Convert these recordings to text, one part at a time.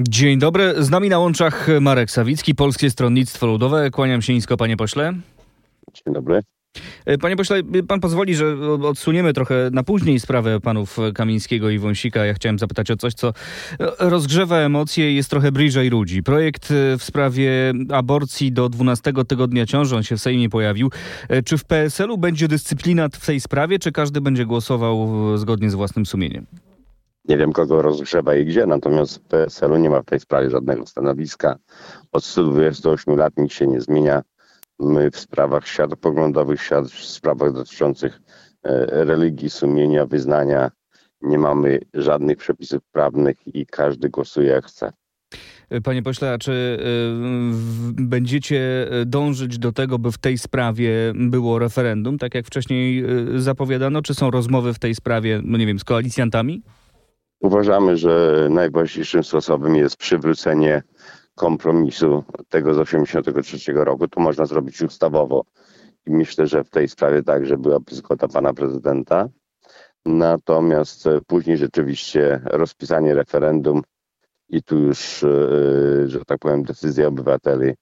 Dzień dobry, z nami na łączach Marek Sawicki, Polskie Stronnictwo Ludowe. Kłaniam się nisko, panie pośle. Dzień dobry. E, panie pośle, pan pozwoli, że odsuniemy trochę na później sprawę panów Kamińskiego i Wąsika. Ja chciałem zapytać o coś, co rozgrzewa emocje i jest trochę bliżej ludzi. Projekt e, w sprawie aborcji do 12 tygodnia ciąży, on się w Sejmie pojawił. E, czy w PSL-u będzie dyscyplina w tej sprawie, czy każdy będzie głosował zgodnie z własnym sumieniem? Nie wiem, kogo rozgrzewa i gdzie, natomiast w PSL-u nie ma w tej sprawie żadnego stanowiska. Od 128 lat nic się nie zmienia. My w sprawach światopoglądowych, w sprawach dotyczących e, religii, sumienia, wyznania nie mamy żadnych przepisów prawnych i każdy głosuje jak chce. Panie pośle, a czy y, będziecie dążyć do tego, by w tej sprawie było referendum, tak jak wcześniej zapowiadano? Czy są rozmowy w tej sprawie, no nie wiem, z koalicjantami? Uważamy, że najważniejszym sposobem jest przywrócenie kompromisu tego z 1983 roku. To można zrobić ustawowo i myślę, że w tej sprawie także byłaby zgoda pana prezydenta. Natomiast później rzeczywiście rozpisanie referendum i tu już, e, że tak powiem, decyzja obywateli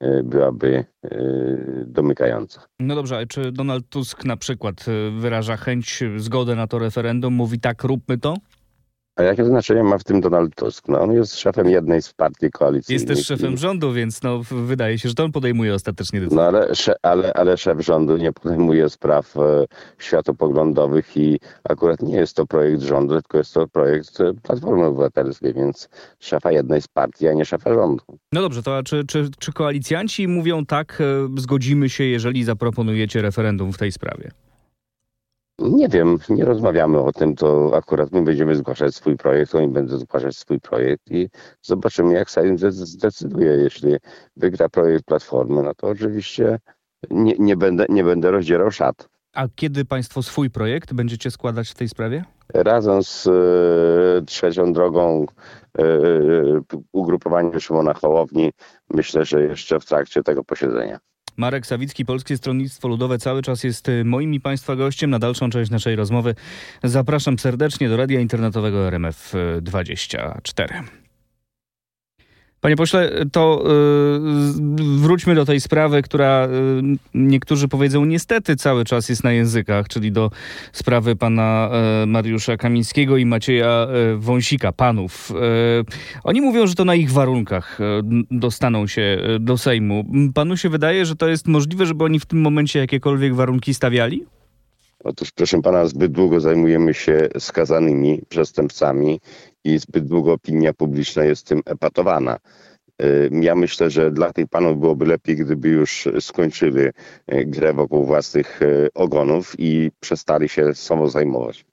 e, byłaby e, domykająca. No dobrze, ale czy Donald Tusk na przykład wyraża chęć, zgodę na to referendum, mówi tak, róbmy to? A jakie znaczenie ma w tym Donald Tusk? No, on jest szefem jednej z partii koalicji. Jest też szefem rządu, więc no, wydaje się, że to on podejmuje ostatecznie decyzję. No ale, ale, ale szef rządu nie podejmuje spraw e, światopoglądowych i akurat nie jest to projekt rządu, tylko jest to projekt e, Platformy Obywatelskiej, więc szefa jednej z partii, a nie szefa rządu. No dobrze, to a czy, czy, czy koalicjanci mówią tak, e, zgodzimy się, jeżeli zaproponujecie referendum w tej sprawie? Nie wiem, nie rozmawiamy o tym, to akurat my będziemy zgłaszać swój projekt, oni będą zgłaszać swój projekt i zobaczymy, jak Sejm zdecyduje. Jeśli wygra projekt Platformy, no to oczywiście nie, nie, będę, nie będę rozdzierał szat. A kiedy Państwo swój projekt będziecie składać w tej sprawie? Razem z e, trzecią drogą e, e ugrupowaniem Szymona Hołowni, myślę, że jeszcze w trakcie tego posiedzenia. Marek Sawicki, Polskie Stronnictwo Ludowe cały czas jest y, moim i Państwa gościem. Na dalszą część naszej rozmowy zapraszam serdecznie do radia internetowego RMF24. Panie pośle, to yy, wróćmy do tej sprawy, która yy, niektórzy powiedzą niestety cały czas jest na językach, czyli do sprawy pana yy, Mariusza Kamińskiego i Macieja Wąsika, panów. Oni mówią, że to na ich warunkach dostaną się do Sejmu. Panu się wydaje, że to jest możliwe, żeby oni w tym momencie jakiekolwiek warunki stawiali? Otóż, proszę pana, zbyt długo zajmujemy się skazanymi przestępcami i zbyt długo opinia publiczna jest tym epatowana. Ja myślę, że dla tych panów byłoby lepiej, gdyby już skończyli y, grę wokół własnych y, ogonów i przestali się sobą zajmować.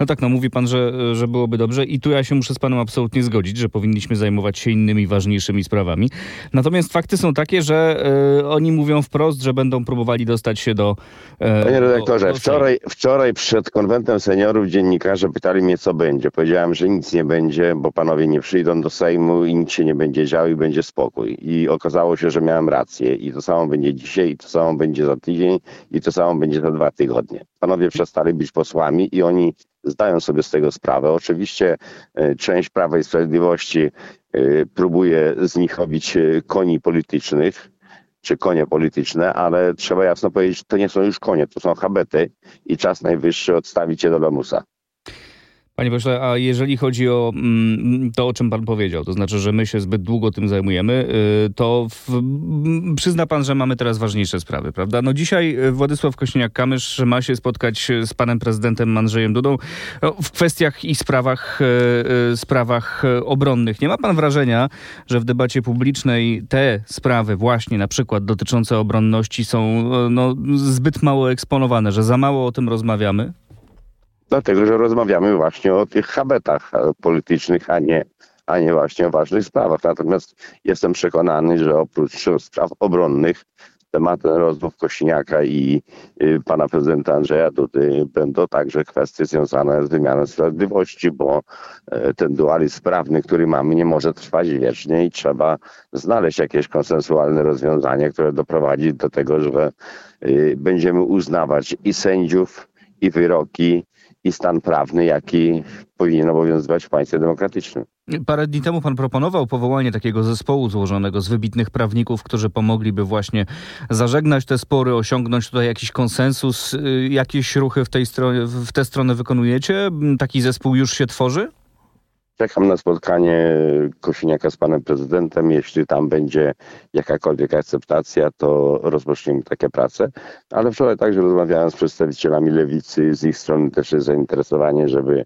No tak, no mówi pan, że, że byłoby dobrze i tu ja się muszę z panem absolutnie zgodzić, że powinniśmy zajmować się innymi ważniejszymi sprawami. Natomiast fakty są takie, że y, oni mówią wprost, że będą próbowali dostać się do... Y, Panie redaktorze, do, do wczoraj, wczoraj przed konwentem seniorów dziennikarze pytali mnie, co będzie. Powiedziałem, że nic nie będzie, bo panowie nie przyjdą do Sejmu i nic się nie będzie działo i będzie spokój. I okazało się, że miałem rację i to samo będzie dzisiaj, i to samo będzie za tydzień, i to samo będzie za dwa tygodnie. Panowie przestali być posłami i oni zdają sobie z tego sprawę. Oczywiście e, część Prawa i Sprawiedliwości e, próbuje z nich robić e, koni politycznych, czy konie polityczne, ale trzeba jasno powiedzieć, to nie są już konie, to są habety i czas najwyższy odstawić je do lamusa. Panie pośle, a jeżeli chodzi o mm, to, o czym pan powiedział, to znaczy, że my się zbyt długo tym zajmujemy, y, to w, przyzna pan, że mamy teraz ważniejsze sprawy, prawda? No dzisiaj y, Władysław Kośniak-Kamysz ma się spotkać z panem prezydentem Andrzejem Dudą no, w kwestiach i sprawach, y, sprawach obronnych. Nie ma pan wrażenia, że w debacie publicznej te sprawy właśnie na przykład dotyczące obronności są no, zbyt mało eksponowane, że za mało o tym rozmawiamy? Dlatego, że rozmawiamy właśnie o tych habetach politycznych, a nie a nie właśnie o ważnych sprawach. Natomiast jestem przekonany, że oprócz spraw obronnych tematem rozmów Kośniaka i y, pana prezydenta Andrzeja Dudy będą także kwestie związane z wymianą sprawiedliwości, bo e, ten dualizm prawny, który mamy, nie może trwać wiecznie i trzeba znaleźć jakieś konsensualne rozwiązanie, które doprowadzi do tego, że y, będziemy uznawać i sędziów, i wyroki, i stan prawny, jaki powinien obowiązywać w państwie demokratycznym. Parę dni temu pan proponował powołanie takiego zespołu złożonego z wybitnych prawników, którzy pomogliby właśnie zażegnać te spory, osiągnąć tutaj jakiś konsensus. Y, jakieś ruchy w, tej w tę stronę wykonujecie? Taki zespół już się tworzy? Czekam na spotkanie Kosiniaka z panem prezydentem. Jeśli tam będzie jakakolwiek akceptacja, to rozpoczniemy takie prace. Ale wczoraj także rozmawiałem z przedstawicielami lewicy. Z ich strony też jest zainteresowanie, żeby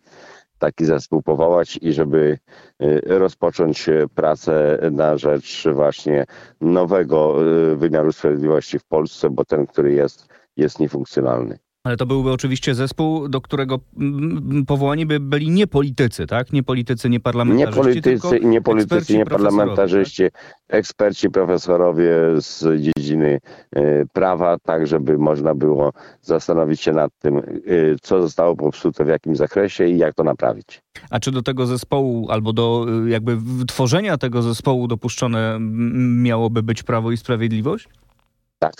taki zespół powołać i żeby y, rozpocząć pracę na rzecz właśnie nowego y, wymiaru sprawiedliwości w Polsce, bo ten, który jest, jest niefunkcjonalny. Ale to byłby oczywiście zespół, do którego mm, powołani by byli nie politycy, tak? Nie politycy, nie parlamentarzyści. Nie politycy, nie politycy, nie parlamentarzyści, tak? eksperci, profesorowie z dziedziny y, prawa, tak żeby można było zastanowić się nad tym, y, co zostało popsute w jakim zakresie i jak to naprawić. A czy do tego zespołu, albo do y, jakby tworzenia tego zespołu dopuszczone miałoby być Prawo i Sprawiedliwość? Tak.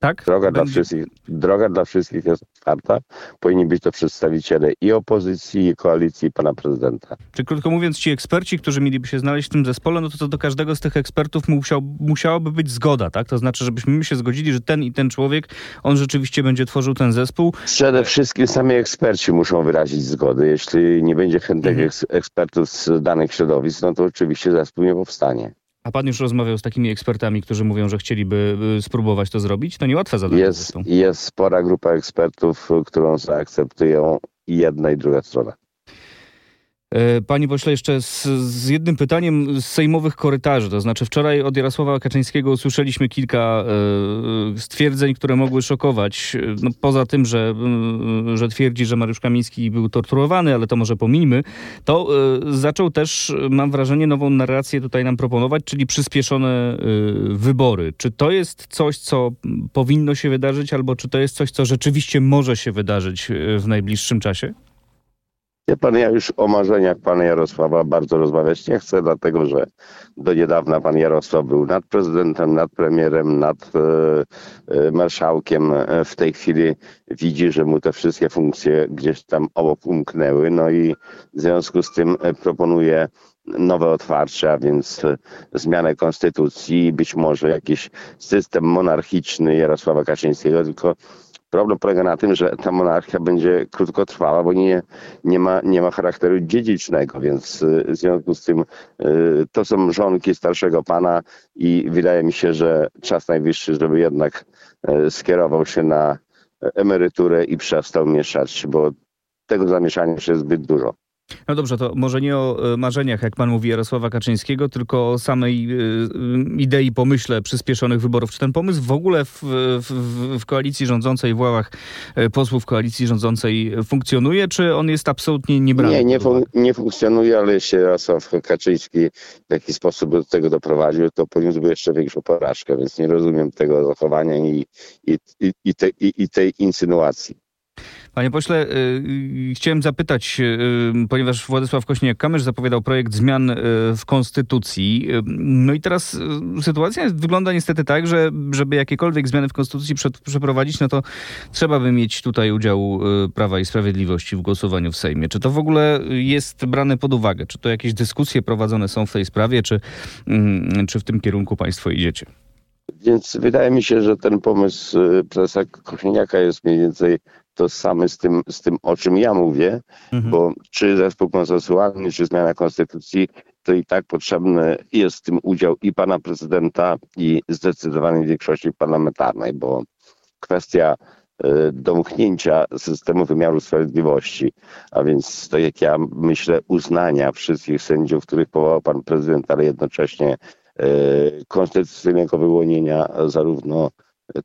Tak? Droga, Będzie... dla wszystkich, droga dla wszystkich jest otwarta. Powinni być to przedstawiciele i opozycji, i koalicji, i pana prezydenta. Czy krótko mówiąc, ci eksperci, którzy mieliby się znaleźć w tym zespole, no to, to do każdego z tych ekspertów musiał, musiałaby być zgoda, tak? To znaczy, żebyśmy się zgodzili, że ten i ten człowiek, on rzeczywiście będzie tworzył ten zespół. Przede wszystkim sami eksperci muszą wyrazić zgodę. Jeśli nie będzie chętnych mhm. ekspertów z danych środowisk, no to oczywiście zespół nie powstanie. A pan już rozmawiał z takimi ekspertami, którzy mówią, że chcieliby y, spróbować to zrobić? To niełatwe zadanie. Jest, jest spora grupa ekspertów, którą zaakceptują jedna i druga strona. E, Panie pośle, jeszcze z, z, jednym pytaniem z sejmowych korytarzy. To znaczy, wczoraj od Jarosława Kaczyńskiego usłyszeliśmy kilka e, stwierdzeń, które mogły szokować. No, poza tym, że, e, że twierdzi, że Mariusz Kamiński był torturowany, ale to może pomijmy, to e, zaczął też, mam wrażenie, nową narrację tutaj nam proponować, czyli przyspieszone e, wybory. Czy to jest coś, co powinno się wydarzyć, albo czy to jest coś, co rzeczywiście może się wydarzyć e, w najbliższym czasie? Wie pan, ja już o marzeniach pana Jarosława bardzo rozmawiać nie chcę, dlatego że do niedawna pan Jarosław był nad prezydentem, nad premierem, nad e, e, marszałkiem. E, w tej chwili widzi, że mu te wszystkie funkcje gdzieś tam obok umknęły. No i w związku z tym proponuje nowe otwarcie, a więc zmianę konstytucji, być może jakiś system monarchiczny Jarosława Kaczyńskiego, tylko Problem polega na tym, że ta monarchia będzie krótkotrwała, bo nie, nie, ma, nie ma charakteru dziedzicznego, więc y, w związku z tym y, to są żonki starszego pana i wydaje mi się, że czas najwyższy, żeby jednak y, skierował się na emeryturę i przestał mieszać, bo tego zamieszania już jest zbyt dużo. No dobrze, to może nie o e, marzeniach, jak pan mówi, Jarosława Kaczyńskiego, tylko o samej e, idei, pomyśle przyspieszonych wyborów. Czy ten pomysł w ogóle w, w, w koalicji rządzącej, w ławach e, posłów koalicji rządzącej funkcjonuje, czy on jest absolutnie niebrany? Nie, nie, fun nie funkcjonuje, ale jeśli Jarosław Kaczyński w jakiś sposób do tego doprowadził, to poniósłby jeszcze większą porażkę, więc nie rozumiem tego zachowania i, i, i, te, i, i tej insynuacji. Panie pośle, y, chciałem zapytać, y, ponieważ Władysław Kośniak-Kamysz zapowiadał projekt zmian y, w Konstytucji. No i teraz sytuacja wygląda niestety tak, że żeby jakiekolwiek zmiany w Konstytucji przeprowadzić, no to trzeba by mieć tutaj udział Prawa i Sprawiedliwości w głosowaniu w Sejmie. Czy to w ogóle jest brane pod uwagę? Czy to jakieś dyskusje prowadzone są w tej sprawie, czy, mm, czy w tym kierunku państwo idziecie? Więc wydaje mi się, że ten pomysł prezesa Kośniaka jest mniej więcej to same z tym, z tym, o czym ja mówię, mhm. bo czy zespół konsensualny, czy zmiana konstytucji, to i tak potrzebny jest w tym udział i pana prezydenta, i zdecydowanej większości parlamentarnej, bo kwestia e, domknięcia systemu wymiaru sprawiedliwości, a więc tak jak ja myślę, uznania wszystkich sędziów, których powołał pan prezydent, ale jednocześnie e, konstytucyjnego wyłonienia zarówno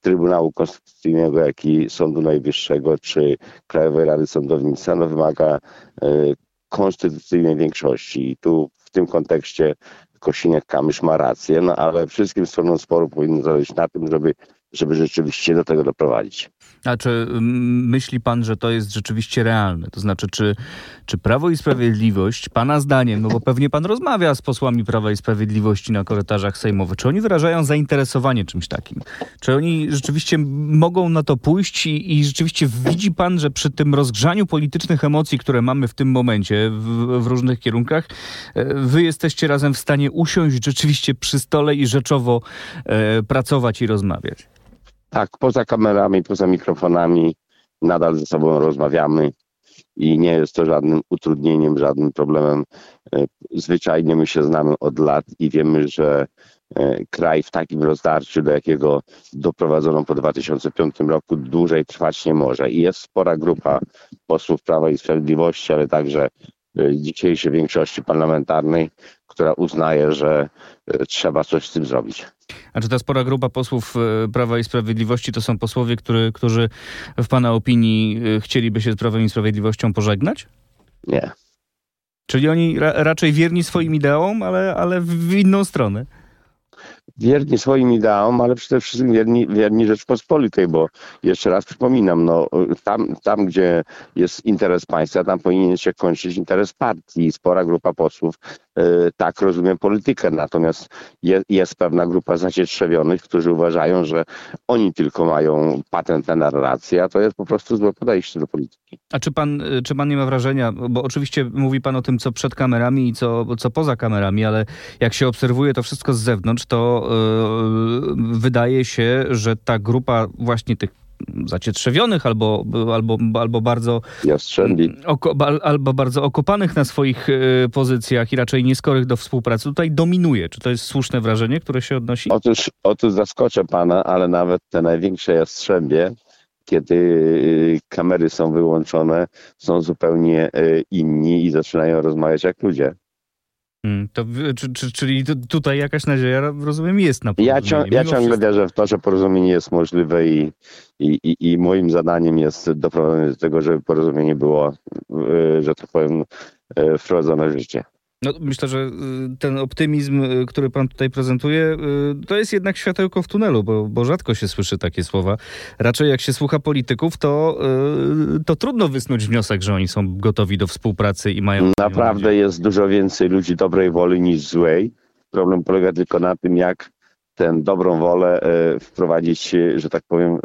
Trybunału Konstytucyjnego, jak i Sądu Najwyższego czy Krajowej Rady Sądownictwa no, wymaga e, konstytucyjnej większości. I tu w tym kontekście Kosiniak-Kamysz ma rację, no ale wszystkim stronom sporu powinno zależeć na tym, żeby, żeby rzeczywiście do tego doprowadzić. A czy mm, myśli pan, że to jest rzeczywiście realne? To znaczy, czy, czy Prawo i Sprawiedliwość, pana zdaniem, no bo pewnie pan rozmawia z posłami Prawa i Sprawiedliwości na korytarzach sejmowych, czy oni wyrażają zainteresowanie czymś takim? Czy oni rzeczywiście mogą na to pójść i, i rzeczywiście widzi pan, że przy tym rozgrzaniu politycznych emocji, które mamy w tym momencie w, w różnych kierunkach, e, wy jesteście razem w stanie usiąść rzeczywiście przy stole i rzeczowo e, pracować i rozmawiać? Tak, poza kamerami, poza mikrofonami nadal ze sobą rozmawiamy i nie jest to żadnym utrudnieniem, żadnym problemem. E, zwyczajnie my się znamy od lat i wiemy, że e, kraj w takim rozdarciu, do jakiego doprowadzono po 2005 roku, dłużej trwać nie może. I jest spora grupa posłów Prawa i Sprawiedliwości, ale także dzisiejszej większości parlamentarnej, która uznaje, że trzeba coś z tym zrobić. A czy ta spora grupa posłów e, Prawa i Sprawiedliwości to są posłowie, który, którzy w Pana opinii e, chcieliby się z Prawem i Sprawiedliwością pożegnać? Nie. Czyli oni ra raczej wierni swoim ideałom, ale, ale w inną stronę wierni swoim ideałom, ale przede wszystkim wierni, wierni Rzeczpospolitej, bo jeszcze raz przypominam, no, tam, tam, gdzie jest interes państwa, tam powinien się kończyć interes partii. Spora grupa posłów y, tak rozumie politykę, natomiast je, jest pewna grupa zacietrzewionych, którzy uważają, że oni tylko mają patent na narrację, a to jest po prostu złe podejście do polityki. A czy pan, y, czy pan nie ma wrażenia, bo oczywiście mówi pan o tym, co przed kamerami i co, co poza kamerami, ale jak się obserwuje to wszystko z zewnątrz, to yy, wydaje się, że ta grupa właśnie tych zacietrzewionych albo, albo, albo bardzo oko, albo bardzo okopanych na swoich y, pozycjach i raczej nieskorych do współpracy tutaj dominuje. Czy to jest słuszne wrażenie, które się odnosi? Otóż, otóż zaskoczę pana, ale nawet te największe jastrzębie kiedy y, kamery są wyłączone, są zupełnie inni i zaczynają rozmawiać jak ludzie. Hmm, to, czy, czy, czyli tutaj jakaś nadzieja, rozumiem, jest na porozumienie. Ja, cią, ja ciągle wszystko. wierzę w to, że porozumienie jest możliwe i, i, i, i moim zadaniem jest doprowadzenie do tego, żeby porozumienie było, y, że tak powiem, wprowadzone w życie. No, myślę, że y, ten optymizm, y, który pan tutaj prezentuje, y, to jest jednak światełko w tunelu, bo, bo rzadko się słyszy takie słowa. Raczej jak się słucha polityków, to, to trudno wysnuć wniosek, że oni są gotowi do współpracy i mają. Naprawdę jest dużo więcej ludzi dobrej woli niż złej. Problem polega tylko na tym, jak tę dobrą wolę e, wprowadzić, że tak powiem,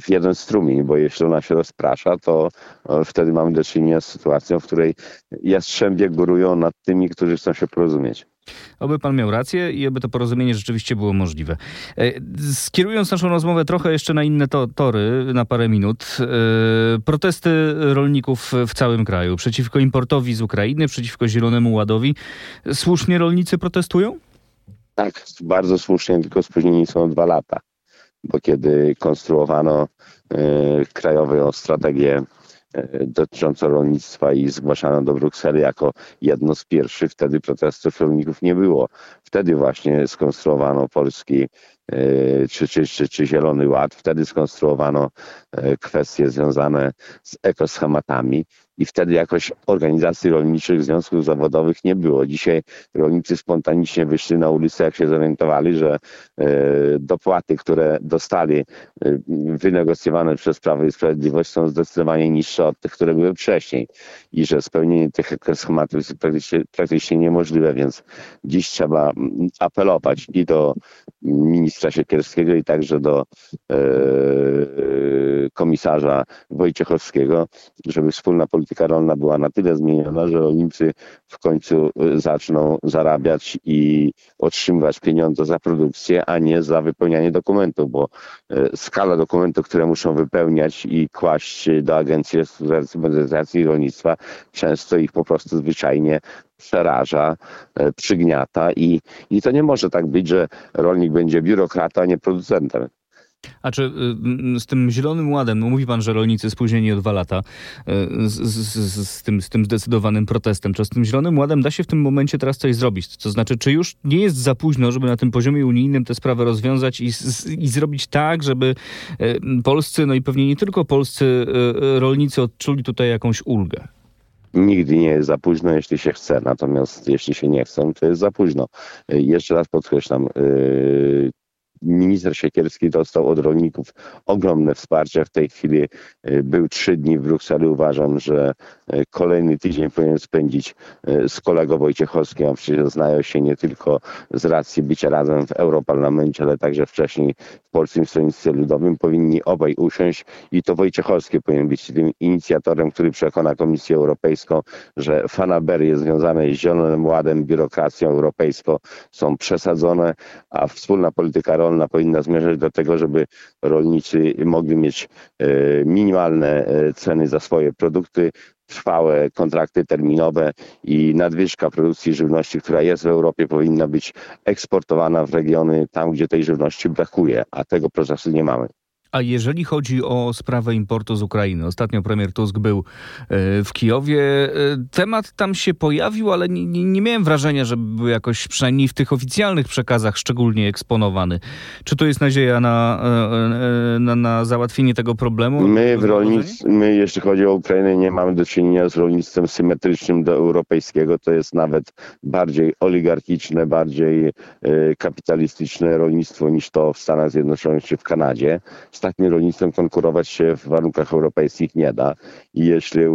w jeden strumień, bo jeśli ona się rozprasza, to e, wtedy mamy do czynienia z sytuacją, w której jastrzębie górują nad tymi, którzy chcą się porozumieć. Oby pan miał rację i aby to porozumienie rzeczywiście było możliwe. E, skierując naszą rozmowę trochę jeszcze na inne to, tory, na parę minut, protesty rolników w całym kraju przeciwko importowi z Ukrainy, przeciwko Zielonemu Ładowi. Słusznie rolnicy protestują? Tak, bardzo słusznie, tylko spóźnieni są dwa lata, bo kiedy konstruowano y, krajową strategię y, dotyczącą rolnictwa i zgłaszano do Brukseli jako jedno z pierwszych, wtedy protestów rolników nie było. Wtedy właśnie skonstruowano polski y, czy, czy, czy, czy Zielony Ład, wtedy skonstruowano kwestie związane z ekoschematami i wtedy jakoś organizacji rolniczych, związków zawodowych nie było. Dzisiaj rolnicy spontanicznie wyszli na ulicę, jak się zorientowali, że e, dopłaty, które dostali, e, wynegocjowane przez Prawo i Sprawiedliwość są zdecydowanie niższe od tych, które były wcześniej i że spełnienie tych schematów jest praktycznie, praktycznie niemożliwe, więc dziś trzeba mm, apelować i do ministra Siekierskiego i także do e, komisarza Wojciechowskiego, żeby wspólna polityka rolna była na tyle zmieniona, że rolnicy w końcu y, zaczną zarabiać i otrzymywać pieniądze za produkcję, a nie za wypełnianie dokumentów, bo y, skala dokumentów, które muszą wypełniać i kłaść do Agencji Restrukturyzacji Rolnictwa, często ich po prostu zwyczajnie przeraża, y, przygniata i, i to nie może tak być, że rolnik będzie biurokratą, a nie producentem. A czy y, z tym Zielonym Ładem, no mówi pan, że rolnicy spóźnieni o dwa lata y, z, z, z, tym, z tym zdecydowanym protestem, czy z tym Zielonym Ładem da się w tym momencie teraz coś zrobić? To znaczy, czy już nie jest za późno, żeby na tym poziomie unijnym tę sprawę rozwiązać i, i zrobić tak, żeby y, polscy, no i pewnie nie tylko polscy rolnicy odczuli tutaj jakąś ulgę? Nigdy nie jest za późno, jeśli się chce, natomiast jeśli się nie chce, to jest za późno. Jeszcze raz podkreślam, minister Siekierski dostał od rolników ogromne wsparcie. W tej chwili y, był trzy dni w Brukseli. Uważam, że kolejny tydzień powinien spędzić y, z kolegą Wojciechowskim, a przecież znają się nie tylko z racji bycia razem w Europarlamencie, ale także wcześniej w Polskim Stronnictwie Ludowym. Powinni obaj usiąść i to Wojciechowski powinien być tym inicjatorem, który przekona Komisję Europejską, że fanaberie związane z Zielonym Ładem, biurokracją europejską są przesadzone, a wspólna polityka rolna powinna zmierzać do tego, żeby rolnicy mogli mieć e, minimalne e, ceny za swoje produkty, trwałe kontrakty terminowe i nadwyżka produkcji żywności, która jest w Europie, powinna być eksportowana w regiony tam, gdzie tej żywności brakuje, a tego procesu nie mamy. A jeżeli chodzi o sprawę importu z Ukrainy, ostatnio premier Tusk był e, w Kijowie. E, Temat tam się pojawił, ale nie, nie miałem wrażenia, że był jakoś, przynajmniej w tych oficjalnych przekazach, szczególnie eksponowany. Czy to jest nadzieja na, e, na, na załatwienie tego problemu? My w rolnictwie, my jeśli chodzi o Ukrainę, nie mamy do czynienia z rolnictwem symetrycznym do europejskiego. To jest nawet bardziej oligarchiczne, bardziej kapitalistyczne rolnictwo niż to w Stanach Zjednoczonych czy w Kanadzie. Z takim rolnictwem konkurować się w warunkach europejskich nie da. I jeśli e,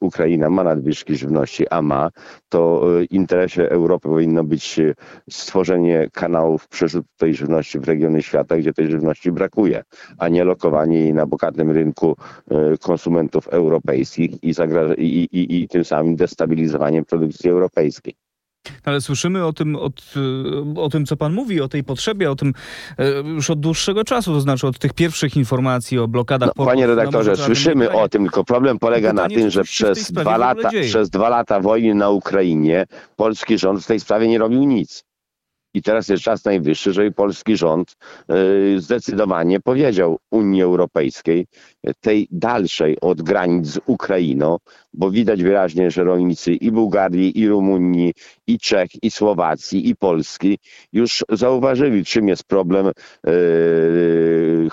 Ukraina ma nadwyżki żywności, a ma, to w interesie Europy powinno być e, stworzenie kanałów przerzutu tej żywności w regiony świata, gdzie tej żywności brakuje a nie lokowanie jej na bogatym rynku konsumentów europejskich i, i, i, i tym samym destabilizowanie produkcji europejskiej. Ale słyszymy o tym, od, y, o tym, co pan mówi, o tej potrzebie, o tym y, już od dłuższego czasu, to znaczy od tych pierwszych informacji o blokadach. No, panie redaktorze, słyszymy o tym, tylko problem polega na tym, że przez dwa, lata, przez dwa lata wojny na Ukrainie polski rząd w tej sprawie nie robił nic. I teraz jest czas najwyższy, żeby polski rząd y, zdecydowanie powiedział Unii Europejskiej, y, tej dalszej od granic z Ukrainą, bo widać wyraźnie, że rolnicy i Bułgarii, i Rumunii, i Czech, i Słowacji, i Polski już zauważyli, czym jest problem y,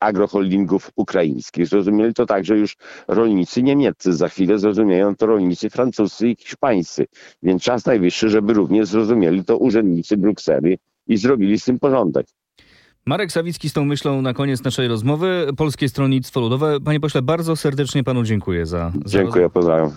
agroholdingów ukraińskich. Zrozumieli to także już rolnicy niemieccy. Za chwilę zrozumieją to rolnicy francuscy i hiszpańscy. Więc czas najwyższy, żeby również zrozumieli to urzędnicy Brukseli i zrobili z tym porządek. Marek Sawicki z tą myślą na koniec naszej rozmowy. Polskie Stronnictwo Ludowe. Panie pośle, bardzo serdecznie panu dziękuję za, za Dziękuję, pozdrawiam.